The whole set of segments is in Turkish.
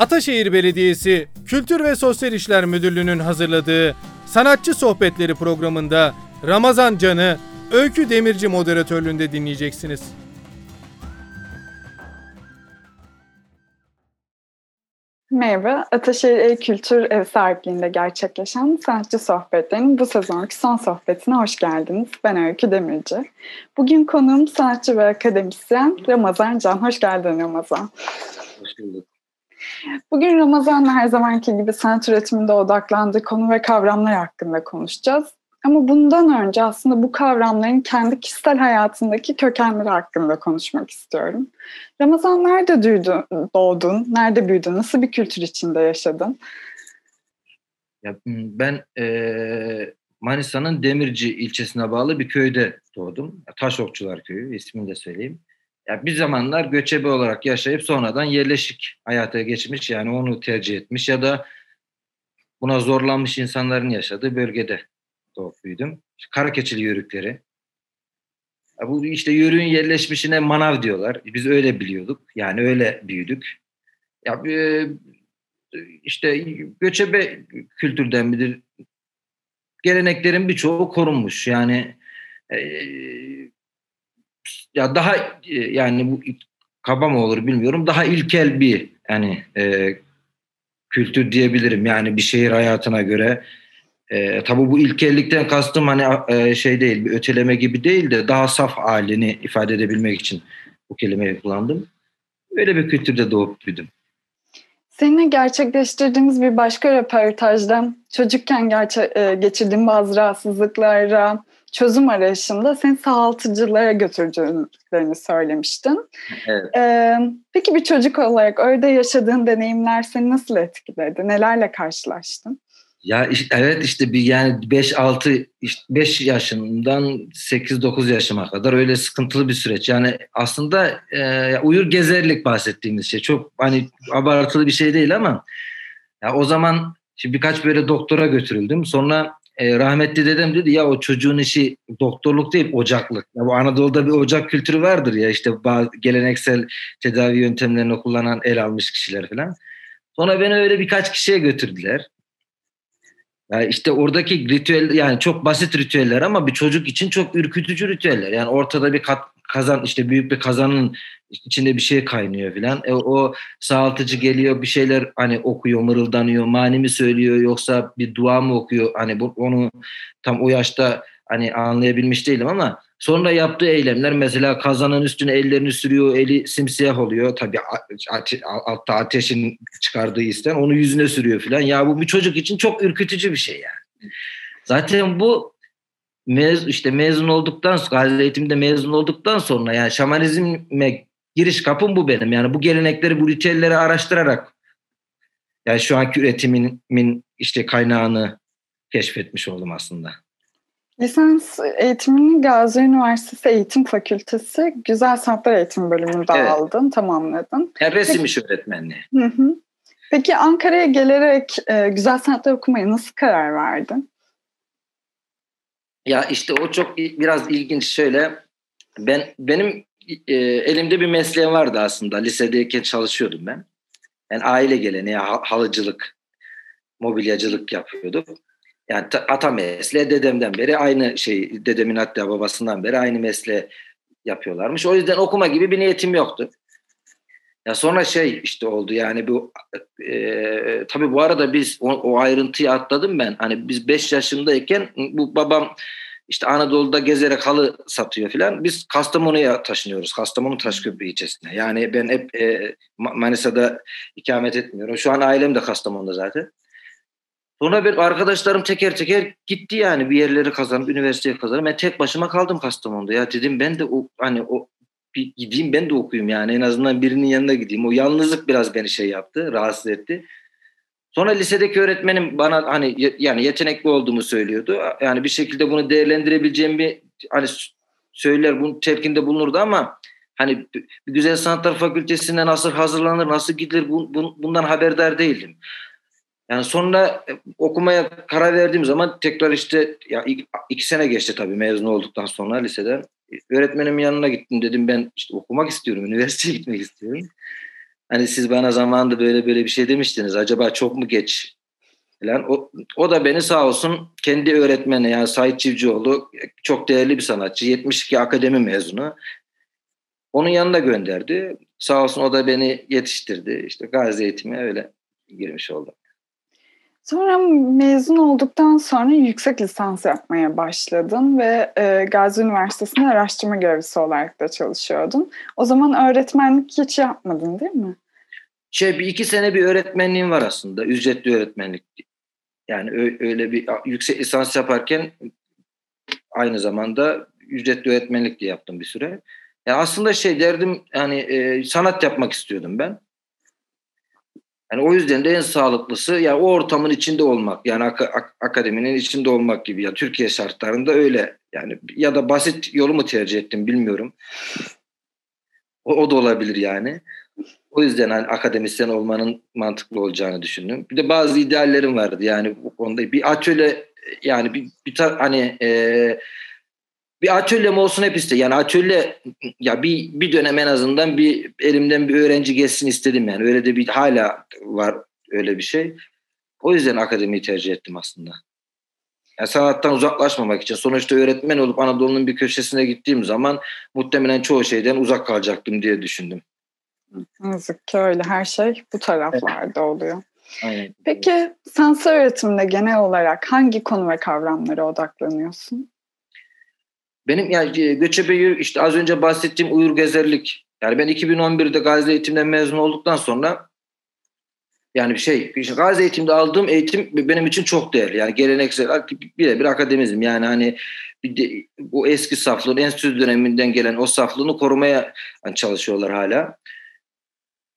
Ataşehir Belediyesi Kültür ve Sosyal İşler Müdürlüğü'nün hazırladığı Sanatçı Sohbetleri programında Ramazan Can'ı Öykü Demirci moderatörlüğünde dinleyeceksiniz. Merhaba, Ataşehir El Kültür Ev sahipliğinde gerçekleşen sanatçı sohbetlerinin bu sezonki son sohbetine hoş geldiniz. Ben Öykü Demirci. Bugün konuğum sanatçı ve akademisyen Ramazan Can. Hoş geldin Ramazan. Hoş bulduk. Bugün Ramazan'la her zamanki gibi sanat üretiminde odaklandığı konu ve kavramlar hakkında konuşacağız. Ama bundan önce aslında bu kavramların kendi kişisel hayatındaki kökenleri hakkında konuşmak istiyorum. Ramazan nerede duydun, doğdun, nerede büyüdün, nasıl bir kültür içinde yaşadın? Ya, ben e, Manisa'nın Demirci ilçesine bağlı bir köyde doğdum. Taşokçular Köyü ismini de söyleyeyim. Ya, bir zamanlar göçebe olarak yaşayıp sonradan yerleşik hayata geçmiş yani onu tercih etmiş ya da buna zorlanmış insanların yaşadığı bölgede doğup büyüdüm. Karakeçili yörükleri. Ya bu işte yörüğün yerleşmişine manav diyorlar. Biz öyle biliyorduk. Yani öyle büyüdük. Ya e, işte göçebe kültürden midir? Geleneklerin birçoğu korunmuş. Yani e, ya daha e, yani bu kaba mı olur bilmiyorum. Daha ilkel bir yani e, kültür diyebilirim. Yani bir şehir hayatına göre e, tabii bu ilkellikten kastım hani e, şey değil, bir öteleme gibi değil de daha saf halini ifade edebilmek için bu kelimeyi kullandım. Öyle bir kültürde doğup büyüdüm. Seninle gerçekleştirdiğimiz bir başka röportajda çocukken gerçe- e, geçirdiğin bazı rahatsızlıklara çözüm arayışında seni sağaltıcılara götürdüklerini söylemiştin. Evet. Ee, peki bir çocuk olarak orada yaşadığın deneyimler seni nasıl etkiledi? Nelerle karşılaştın? Ya işte, evet işte bir yani 5 6 işte 5 yaşından 8 9 yaşıma kadar öyle sıkıntılı bir süreç. Yani aslında e, uyur gezerlik bahsettiğimiz şey. Çok hani abartılı bir şey değil ama ya o zaman şimdi birkaç böyle doktora götürüldüm. Sonra e, rahmetli dedem dedi ya o çocuğun işi doktorluk değil ocaklık. Ya bu Anadolu'da bir ocak kültürü vardır ya işte bazı geleneksel tedavi yöntemlerini kullanan el almış kişiler falan. Sonra beni öyle birkaç kişiye götürdüler. Yani işte oradaki ritüel yani çok basit ritüeller ama bir çocuk için çok ürkütücü ritüeller. Yani ortada bir kat, kazan işte büyük bir kazanın içinde bir şey kaynıyor filan. E, o sağaltıcı geliyor bir şeyler hani okuyor mırıldanıyor mani mi söylüyor yoksa bir dua mı okuyor hani bu, onu tam o yaşta hani anlayabilmiş değilim ama sonra yaptığı eylemler mesela kazanın üstüne ellerini sürüyor eli simsiyah oluyor tabii altta ateşin çıkardığı isten onu yüzüne sürüyor filan ya bu bir çocuk için çok ürkütücü bir şey yani. Zaten bu mez işte mezun olduktan sonra gazi eğitimde mezun olduktan sonra yani şamanizme giriş kapım bu benim. Yani bu gelenekleri, bu ritüelleri araştırarak yani şu anki üretimimin işte kaynağını keşfetmiş oldum aslında. Lisans eğitimini Gazi Üniversitesi Eğitim Fakültesi Güzel Sanatlar Eğitim bölümünde evet. aldın, tamamladın. Yani resim iş öğretmenliği. Hı hı. Peki Ankara'ya gelerek e, Güzel Sanatlar okumaya nasıl karar verdin? Ya işte o çok biraz ilginç şöyle. Ben benim e, elimde bir mesleğim vardı aslında. Lisedeyken çalışıyordum ben. Yani aile geleneği halıcılık, mobilyacılık yapıyorduk. Yani ata mesleği dedemden beri aynı şey, dedemin hatta babasından beri aynı mesleği yapıyorlarmış. O yüzden okuma gibi bir niyetim yoktu. Ya sonra şey işte oldu yani bu e, tabii bu arada biz o, o ayrıntıyı atladım ben. Hani biz 5 yaşındayken bu babam işte Anadolu'da gezerek halı satıyor filan. Biz Kastamonu'ya taşınıyoruz. Kastamonu Taşköprü ilçesine. Yani ben hep e, Manisa'da ikamet etmiyorum. Şu an ailem de Kastamonu'da zaten. Sonra bir arkadaşlarım teker teker gitti yani bir yerleri kazanıp üniversiteye kazanıp ben tek başıma kaldım Kastamonu'da. Ya dedim ben de o hani o bir gideyim ben de okuyayım yani en azından birinin yanına gideyim. O yalnızlık biraz beni şey yaptı, rahatsız etti. Sonra lisedeki öğretmenim bana hani yani yetenekli olduğumu söylüyordu. Yani bir şekilde bunu değerlendirebileceğimi hani söyler, bunu telkinde bulunurdu ama hani Güzel Sanatlar Fakültesi'ne nasıl hazırlanır, nasıl gidilir bu, bundan haberdar değildim. Yani sonra okumaya karar verdiğim zaman tekrar işte ya iki sene geçti tabii mezun olduktan sonra liseden. Öğretmenimin yanına gittim dedim ben işte okumak istiyorum, üniversiteye gitmek istiyorum. Hani siz bana zamanında böyle böyle bir şey demiştiniz. Acaba çok mu geç? Falan. O, o da beni sağ olsun kendi öğretmeni yani Sait Çivcioğlu çok değerli bir sanatçı. 72 akademi mezunu. Onun yanına gönderdi. Sağ olsun o da beni yetiştirdi. İşte gazi eğitimi öyle girmiş oldum. Sonra mezun olduktan sonra yüksek lisans yapmaya başladın ve e, Gazi Üniversitesi'nde araştırma görevlisi olarak da çalışıyordun. O zaman öğretmenlik hiç yapmadın değil mi? Şey bir iki sene bir öğretmenliğim var aslında. Ücretli öğretmenlik. Yani öyle bir yüksek lisans yaparken aynı zamanda ücretli öğretmenlik de yaptım bir süre. Yani aslında şey derdim yani e, sanat yapmak istiyordum ben. Yani o yüzden de en sağlıklısı yani o ortamın içinde olmak yani ak- ak- akademinin içinde olmak gibi ya Türkiye şartlarında öyle yani ya da basit yolu mu tercih ettim bilmiyorum. O, o da olabilir yani. O yüzden hani akademisyen olmanın mantıklı olacağını düşündüm. Bir de bazı ideallerim vardı yani bu konuda. Bir atölye yani bir, bir hani e, bir atölyem olsun hep iste. Yani atölye ya bir bir dönem en azından bir elimden bir öğrenci geçsin istedim yani. Öyle de bir hala var öyle bir şey. O yüzden akademiyi tercih ettim aslında. Yani sanattan uzaklaşmamak için. Sonuçta öğretmen olup Anadolu'nun bir köşesine gittiğim zaman muhtemelen çoğu şeyden uzak kalacaktım diye düşündüm. Yazık ki öyle her şey bu taraflarda oluyor. Aynen. Peki sanatçı öğretimde genel olarak hangi konu ve kavramlara odaklanıyorsun? Benim yani göçebe işte az önce bahsettiğim uyur gezerlik. Yani ben 2011'de Gazi Eğitim'den mezun olduktan sonra yani bir şey işte Gazi Eğitim'de aldığım eğitim benim için çok değerli. Yani geleneksel birebir akademizm. Yani hani bir de, bu eski saflığın enstitü döneminden gelen o saflığını korumaya çalışıyorlar hala.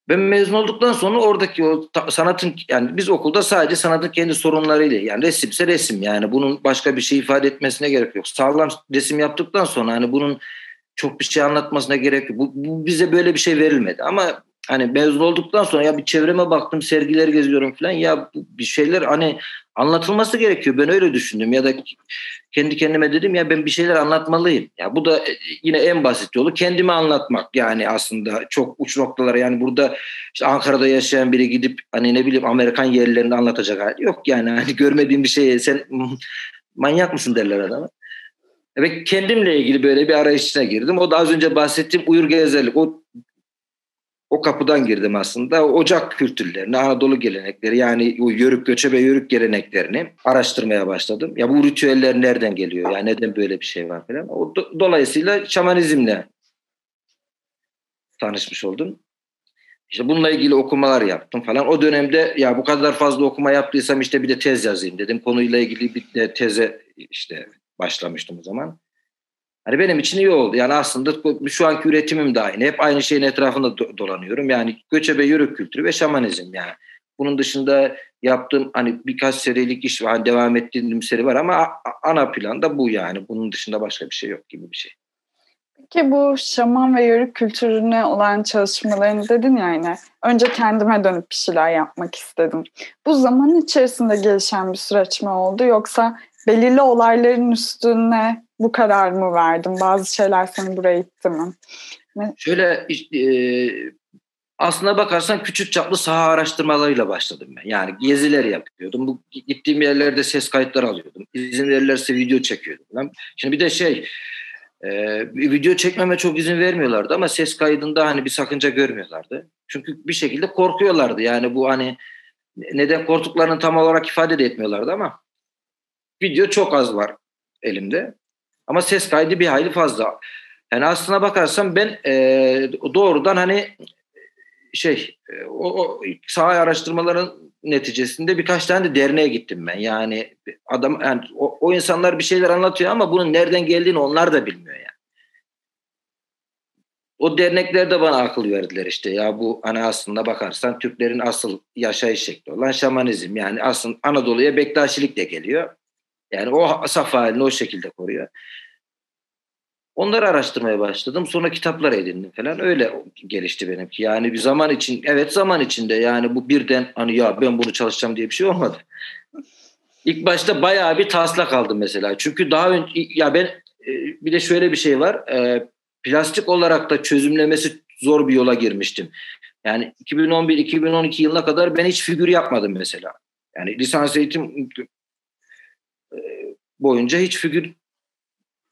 Ben mezun olduktan sonra oradaki o sanatın yani biz okulda sadece sanatın kendi sorunlarıyla yani resimse resim yani bunun başka bir şey ifade etmesine gerek yok. Sağlam resim yaptıktan sonra hani bunun çok bir şey anlatmasına gerek yok. Bu, bu bize böyle bir şey verilmedi ama hani mezun olduktan sonra ya bir çevreme baktım sergiler geziyorum falan ya bir şeyler hani anlatılması gerekiyor. Ben öyle düşündüm ya da kendi kendime dedim ya ben bir şeyler anlatmalıyım. Ya bu da e, yine en basit yolu kendimi anlatmak. Yani aslında çok uç noktalara yani burada işte Ankara'da yaşayan biri gidip hani ne bileyim Amerikan yerlerini anlatacak hali yok yani hani görmediğim bir şeye sen manyak mısın derler adama. Ve kendimle ilgili böyle bir arayışına girdim. O da az önce bahsettiğim uyur gezerlik. O o kapıdan girdim aslında. Ocak kültürlerini, Anadolu gelenekleri yani o yörük göçebe yörük geleneklerini araştırmaya başladım. Ya bu ritüeller nereden geliyor? Yani neden böyle bir şey var falan. O, do, dolayısıyla şamanizmle tanışmış oldum. İşte bununla ilgili okumalar yaptım falan. O dönemde ya bu kadar fazla okuma yaptıysam işte bir de tez yazayım dedim. Konuyla ilgili bir de teze işte başlamıştım o zaman. Hani benim için iyi oldu. Yani aslında şu anki üretimim de aynı. Hep aynı şeyin etrafında dolanıyorum. Yani göçebe yörük kültürü ve şamanizm yani. Bunun dışında yaptığım hani birkaç serilik iş var. Devam ettiğim seri var ama ana planda bu yani. Bunun dışında başka bir şey yok gibi bir şey. Peki bu şaman ve yörük kültürüne olan çalışmalarını dedin ya yine. Önce kendime dönüp bir şeyler yapmak istedim. Bu zaman içerisinde gelişen bir süreç mi oldu yoksa belirli olayların üstüne bu karar mı verdin? Bazı şeyler seni buraya itti mi? Şöyle e, aslına bakarsan küçük çaplı saha araştırmalarıyla başladım ben. Yani geziler yapıyordum. Bu gittiğim yerlerde ses kayıtları alıyordum. İzin verirlerse video çekiyordum. Ben. Şimdi bir de şey e, video çekmeme çok izin vermiyorlardı ama ses kaydında hani bir sakınca görmüyorlardı. Çünkü bir şekilde korkuyorlardı. Yani bu hani neden korktuklarını tam olarak ifade de etmiyorlardı ama video çok az var elimde. Ama ses kaydı bir hayli fazla. Yani aslına bakarsam ben e, doğrudan hani şey e, o, o saha araştırmaların neticesinde birkaç tane de derneğe gittim ben. Yani adam yani o, o insanlar bir şeyler anlatıyor ama bunun nereden geldiğini onlar da bilmiyor yani. O dernekler de bana akıl verdiler işte ya bu hani aslında bakarsan Türklerin asıl yaşayış şekli olan şamanizm yani aslında Anadolu'ya Bektaşilik de geliyor. Yani o saf halini o şekilde koruyor. Onları araştırmaya başladım. Sonra kitaplar edindim falan. Öyle gelişti benimki. Yani bir zaman için, evet zaman içinde yani bu birden hani ya ben bunu çalışacağım diye bir şey olmadı. İlk başta bayağı bir taslak aldım mesela. Çünkü daha önce ya ben e, bir de şöyle bir şey var. E, plastik olarak da çözümlemesi zor bir yola girmiştim. Yani 2011-2012 yılına kadar ben hiç figür yapmadım mesela. Yani lisans eğitim boyunca hiç figür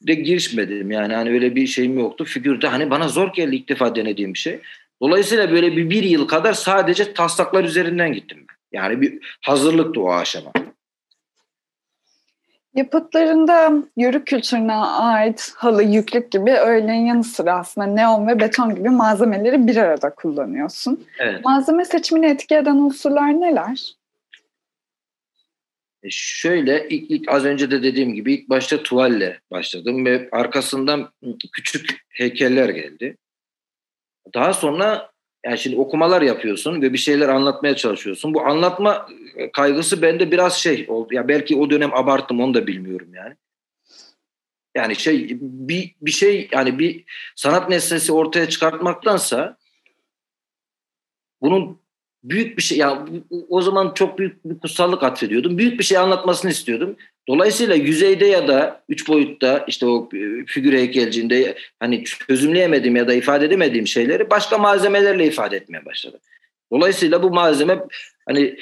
de girişmedim. Yani hani öyle bir şeyim yoktu. Figürde hani bana zor geldi ilk defa denediğim bir şey. Dolayısıyla böyle bir, bir yıl kadar sadece taslaklar üzerinden gittim ben. Yani bir hazırlıktı o aşama. Yapıtlarında yörük kültürüne ait halı, yüklük gibi öğelerin yanı sıra aslında neon ve beton gibi malzemeleri bir arada kullanıyorsun. Evet. Malzeme seçimini etki eden unsurlar neler? E şöyle ilk, ilk az önce de dediğim gibi ilk başta tuvalle başladım ve arkasından küçük heykeller geldi. Daha sonra yani şimdi okumalar yapıyorsun ve bir şeyler anlatmaya çalışıyorsun. Bu anlatma e, kaygısı bende biraz şey oldu. Ya belki o dönem abarttım onu da bilmiyorum yani. Yani şey bir bir şey yani bir sanat nesnesi ortaya çıkartmaktansa bunun büyük bir şey ya o zaman çok büyük bir kutsallık atfediyordum. Büyük bir şey anlatmasını istiyordum. Dolayısıyla yüzeyde ya da üç boyutta işte o e, figür heykelcinde hani çözümleyemediğim ya da ifade edemediğim şeyleri başka malzemelerle ifade etmeye başladım. Dolayısıyla bu malzeme hani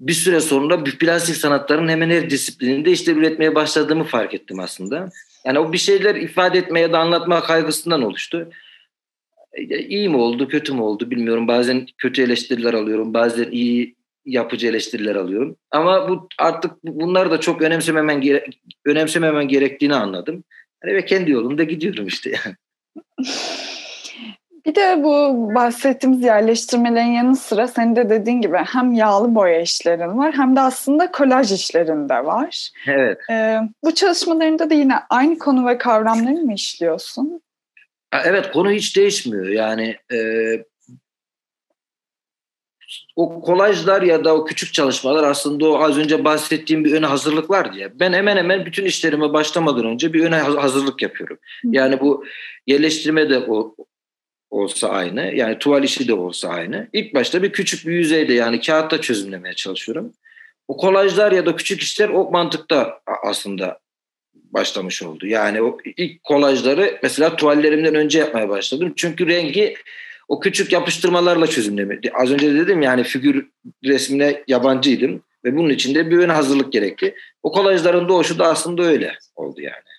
bir süre sonra plastik sanatların hemen her disiplininde işte üretmeye başladığımı fark ettim aslında. Yani o bir şeyler ifade etmeye ya da anlatma kaygısından oluştu. İyi mi oldu, kötü mü oldu bilmiyorum. Bazen kötü eleştiriler alıyorum, bazen iyi yapıcı eleştiriler alıyorum. Ama bu artık bunlar da çok önemsememen gere önemsememen gerektiğini anladım. Yani ve kendi yolumda gidiyorum işte yani. Bir de bu bahsettiğimiz yerleştirmelerin yanı sıra senin de dediğin gibi hem yağlı boya işlerin var hem de aslında kolaj işlerin de var. Evet. Ee, bu çalışmalarında da yine aynı konu ve kavramları mı işliyorsun? Evet konu hiç değişmiyor. Yani e, o kolajlar ya da o küçük çalışmalar aslında o az önce bahsettiğim bir öne hazırlıklar diye. Ben hemen hemen bütün işlerime başlamadan önce bir öne hazırlık yapıyorum. Yani bu yerleştirme de o, olsa aynı. Yani tuval işi de olsa aynı. İlk başta bir küçük bir yüzeyde yani kağıtta çözümlemeye çalışıyorum. O kolajlar ya da küçük işler o mantıkta aslında başlamış oldu. Yani o ilk kolajları mesela tuvallerimden önce yapmaya başladım. Çünkü rengi o küçük yapıştırmalarla çözümlemedi. Az önce dedim yani figür resmine yabancıydım ve bunun için de bir ön hazırlık gerekli. O kolajların doğuşu da aslında öyle oldu yani.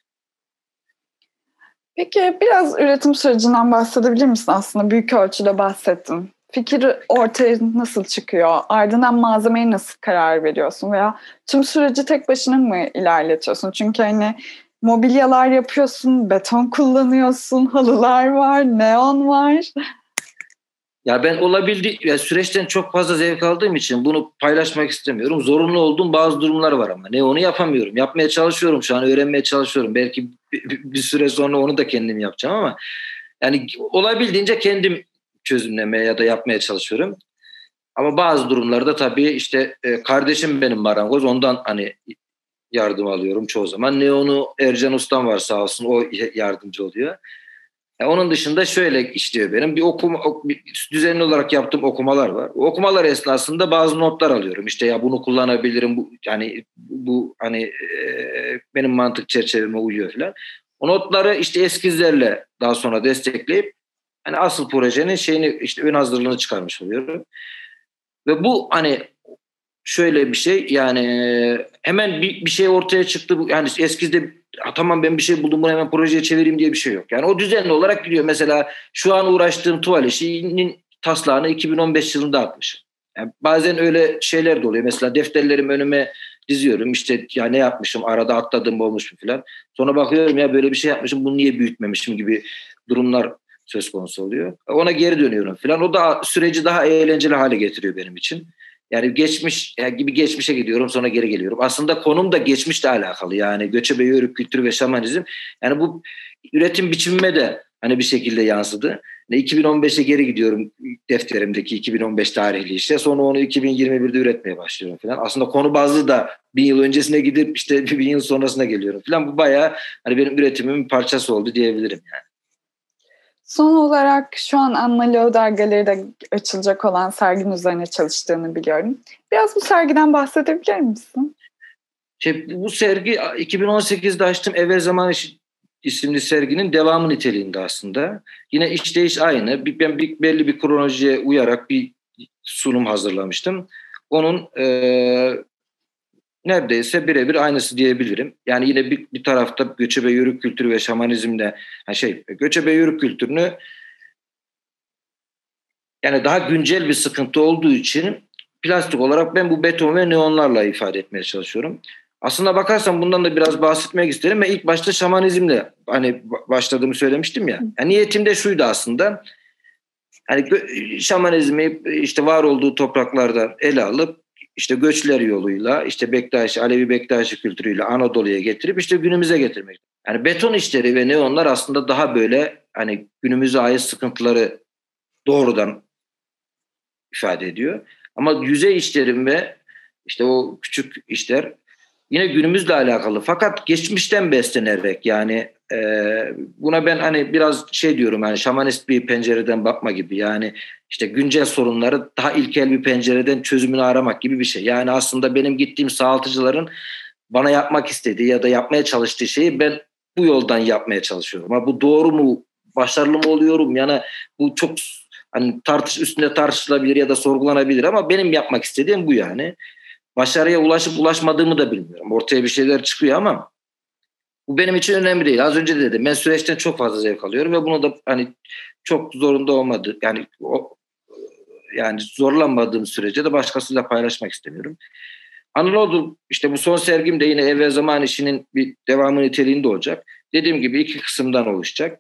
Peki biraz üretim sürecinden bahsedebilir misin? Aslında büyük ölçüde bahsettin. Fikir ortaya nasıl çıkıyor? Ardından malzemeye nasıl karar veriyorsun? Veya tüm süreci tek başına mı ilerletiyorsun? Çünkü hani mobilyalar yapıyorsun, beton kullanıyorsun, halılar var, neon var. Ya ben olabildi ya süreçten çok fazla zevk aldığım için bunu paylaşmak istemiyorum. Zorunlu olduğum bazı durumlar var ama ne onu yapamıyorum. Yapmaya çalışıyorum şu an öğrenmeye çalışıyorum. Belki bir, bir süre sonra onu da kendim yapacağım ama yani olabildiğince kendim çözümlemeye ya da yapmaya çalışıyorum. Ama bazı durumlarda tabii işte e, kardeşim benim marangoz ondan hani yardım alıyorum çoğu zaman. Ne onu Ercan Ustam var sağ olsun o yardımcı oluyor. Yani onun dışında şöyle işliyor benim. Bir okuma bir düzenli olarak yaptığım okumalar var. O okumalar esnasında bazı notlar alıyorum. İşte ya bunu kullanabilirim. Bu yani bu hani e, benim mantık çerçeveme uyuyor falan. O notları işte eskizlerle daha sonra destekleyip hani asıl projenin şeyini işte ön hazırlığını çıkarmış oluyorum. Ve bu hani şöyle bir şey yani hemen bir, bir şey ortaya çıktı. Yani eskizde tamam ben bir şey buldum bunu hemen projeye çevireyim diye bir şey yok. Yani o düzenli olarak gidiyor. Mesela şu an uğraştığım tuval işinin taslağını 2015 yılında atmışım. Yani bazen öyle şeyler de oluyor. Mesela defterlerim önüme diziyorum. İşte ya ne yapmışım arada atladım olmuş mu falan. Sonra bakıyorum ya böyle bir şey yapmışım bunu niye büyütmemişim gibi durumlar söz konusu oluyor. Ona geri dönüyorum falan. O da süreci daha eğlenceli hale getiriyor benim için. Yani geçmiş yani gibi geçmişe gidiyorum sonra geri geliyorum. Aslında konum da geçmişle alakalı. Yani göçebe yörük kültürü ve şamanizm. Yani bu üretim biçimime de hani bir şekilde yansıdı. 2015'e geri gidiyorum defterimdeki 2015 tarihli işte. Sonra onu 2021'de üretmeye başlıyorum falan. Aslında konu bazlı da bin yıl öncesine gidip işte bin yıl sonrasına geliyorum falan. Bu bayağı hani benim üretimimin parçası oldu diyebilirim yani. Son olarak şu an Anna Loder Galeri'de açılacak olan sergin üzerine çalıştığını biliyorum. Biraz bu sergiden bahsedebilir misin? Şey, bu sergi 2018'de açtım. Evvel zaman isimli serginin devamı niteliğinde aslında. Yine işleyiş aynı. Ben bir, belli bir kronolojiye uyarak bir sunum hazırlamıştım. Onun e, neredeyse birebir aynısı diyebilirim. Yani yine bir, bir tarafta göçebe yörük kültürü ve şamanizmle yani şey göçebe yörük kültürünü yani daha güncel bir sıkıntı olduğu için plastik olarak ben bu beton ve neonlarla ifade etmeye çalışıyorum. Aslında bakarsan bundan da biraz bahsetmek isterim ve ilk başta şamanizmle hani başladığımı söylemiştim ya. Yani niyetim de şuydu aslında. Hani şamanizmi işte var olduğu topraklardan ele alıp işte göçler yoluyla işte Bektaşi, Alevi Bektaşi kültürüyle Anadolu'ya getirip işte günümüze getirmek. Yani beton işleri ve neonlar aslında daha böyle hani günümüze ait sıkıntıları doğrudan ifade ediyor. Ama yüzey işlerim ve işte o küçük işler yine günümüzle alakalı. Fakat geçmişten beslenerek yani e, buna ben hani biraz şey diyorum yani şamanist bir pencereden bakma gibi yani işte güncel sorunları daha ilkel bir pencereden çözümünü aramak gibi bir şey. Yani aslında benim gittiğim sağaltıcıların bana yapmak istediği ya da yapmaya çalıştığı şeyi ben bu yoldan yapmaya çalışıyorum. Ama bu doğru mu, başarılı mı oluyorum? Yani bu çok hani tartış üstünde tartışılabilir ya da sorgulanabilir ama benim yapmak istediğim bu yani. Başarıya ulaşıp ulaşmadığımı da bilmiyorum. Ortaya bir şeyler çıkıyor ama bu benim için önemli değil. Az önce de dedim ben süreçten çok fazla zevk alıyorum ve bunu da hani çok zorunda olmadı. Yani o, yani zorlanmadığım sürece de başkasıyla paylaşmak istemiyorum. Anadolu işte bu son sergim de yine ev ve zaman işinin bir devamı niteliğinde olacak. Dediğim gibi iki kısımdan oluşacak.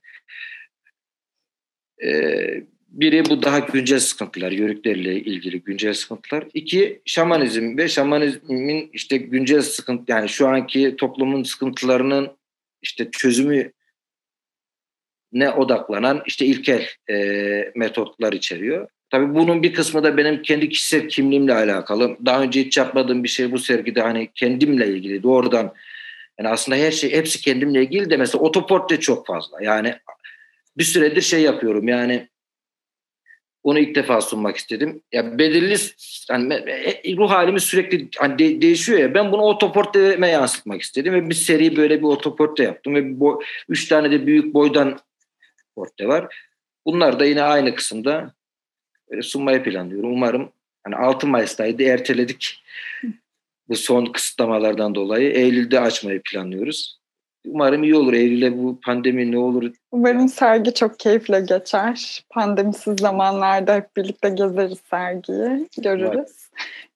Ee, biri bu daha güncel sıkıntılar, yörüklerle ilgili güncel sıkıntılar. İki, şamanizm ve şamanizmin işte güncel sıkıntı, yani şu anki toplumun sıkıntılarının işte çözümü ne odaklanan işte ilkel e, metotlar içeriyor. Tabii bunun bir kısmı da benim kendi kişisel kimliğimle alakalı. Daha önce hiç yapmadığım bir şey bu sergide hani kendimle ilgili doğrudan yani aslında her şey hepsi kendimle ilgili de mesela otoportre çok fazla. Yani bir süredir şey yapıyorum yani onu ilk defa sunmak istedim. Ya belirli hani e, ruh halimiz sürekli hani de, değişiyor ya. Ben bunu otoportreme yansıtmak istedim ve bir seri böyle bir otoportre yaptım ve bu üç tane de büyük boydan portre var. Bunlar da yine aynı kısımda sunmayı planlıyorum. Umarım hani 6 Mayıs'taydı erteledik. Bu son kısıtlamalardan dolayı Eylül'de açmayı planlıyoruz. Umarım iyi olur. Eylül'e bu pandemi ne olur? Umarım sergi çok keyifle geçer. Pandemisiz zamanlarda hep birlikte gezeriz sergiyi. Görürüz. Evet.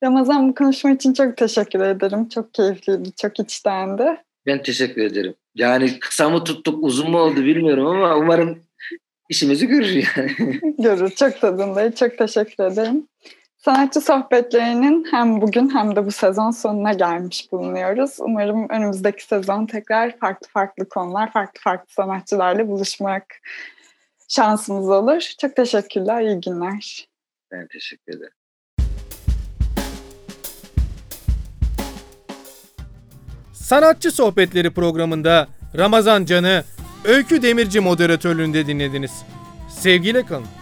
Ramazan bu konuşma için çok teşekkür ederim. Çok keyifliydi, çok içtendi. Ben teşekkür ederim. Yani kısa mı tuttuk, uzun mu oldu bilmiyorum ama umarım işimizi görür yani. görür. Çok tadındayım. Çok teşekkür ederim. Sanatçı sohbetlerinin hem bugün hem de bu sezon sonuna gelmiş bulunuyoruz. Umarım önümüzdeki sezon tekrar farklı farklı konular, farklı farklı sanatçılarla buluşmak şansımız olur. Çok teşekkürler, iyi günler. Ben teşekkür ederim. Sanatçı Sohbetleri programında Ramazan Can'ı Öykü Demirci moderatörlüğünde dinlediniz. Sevgiyle kalın.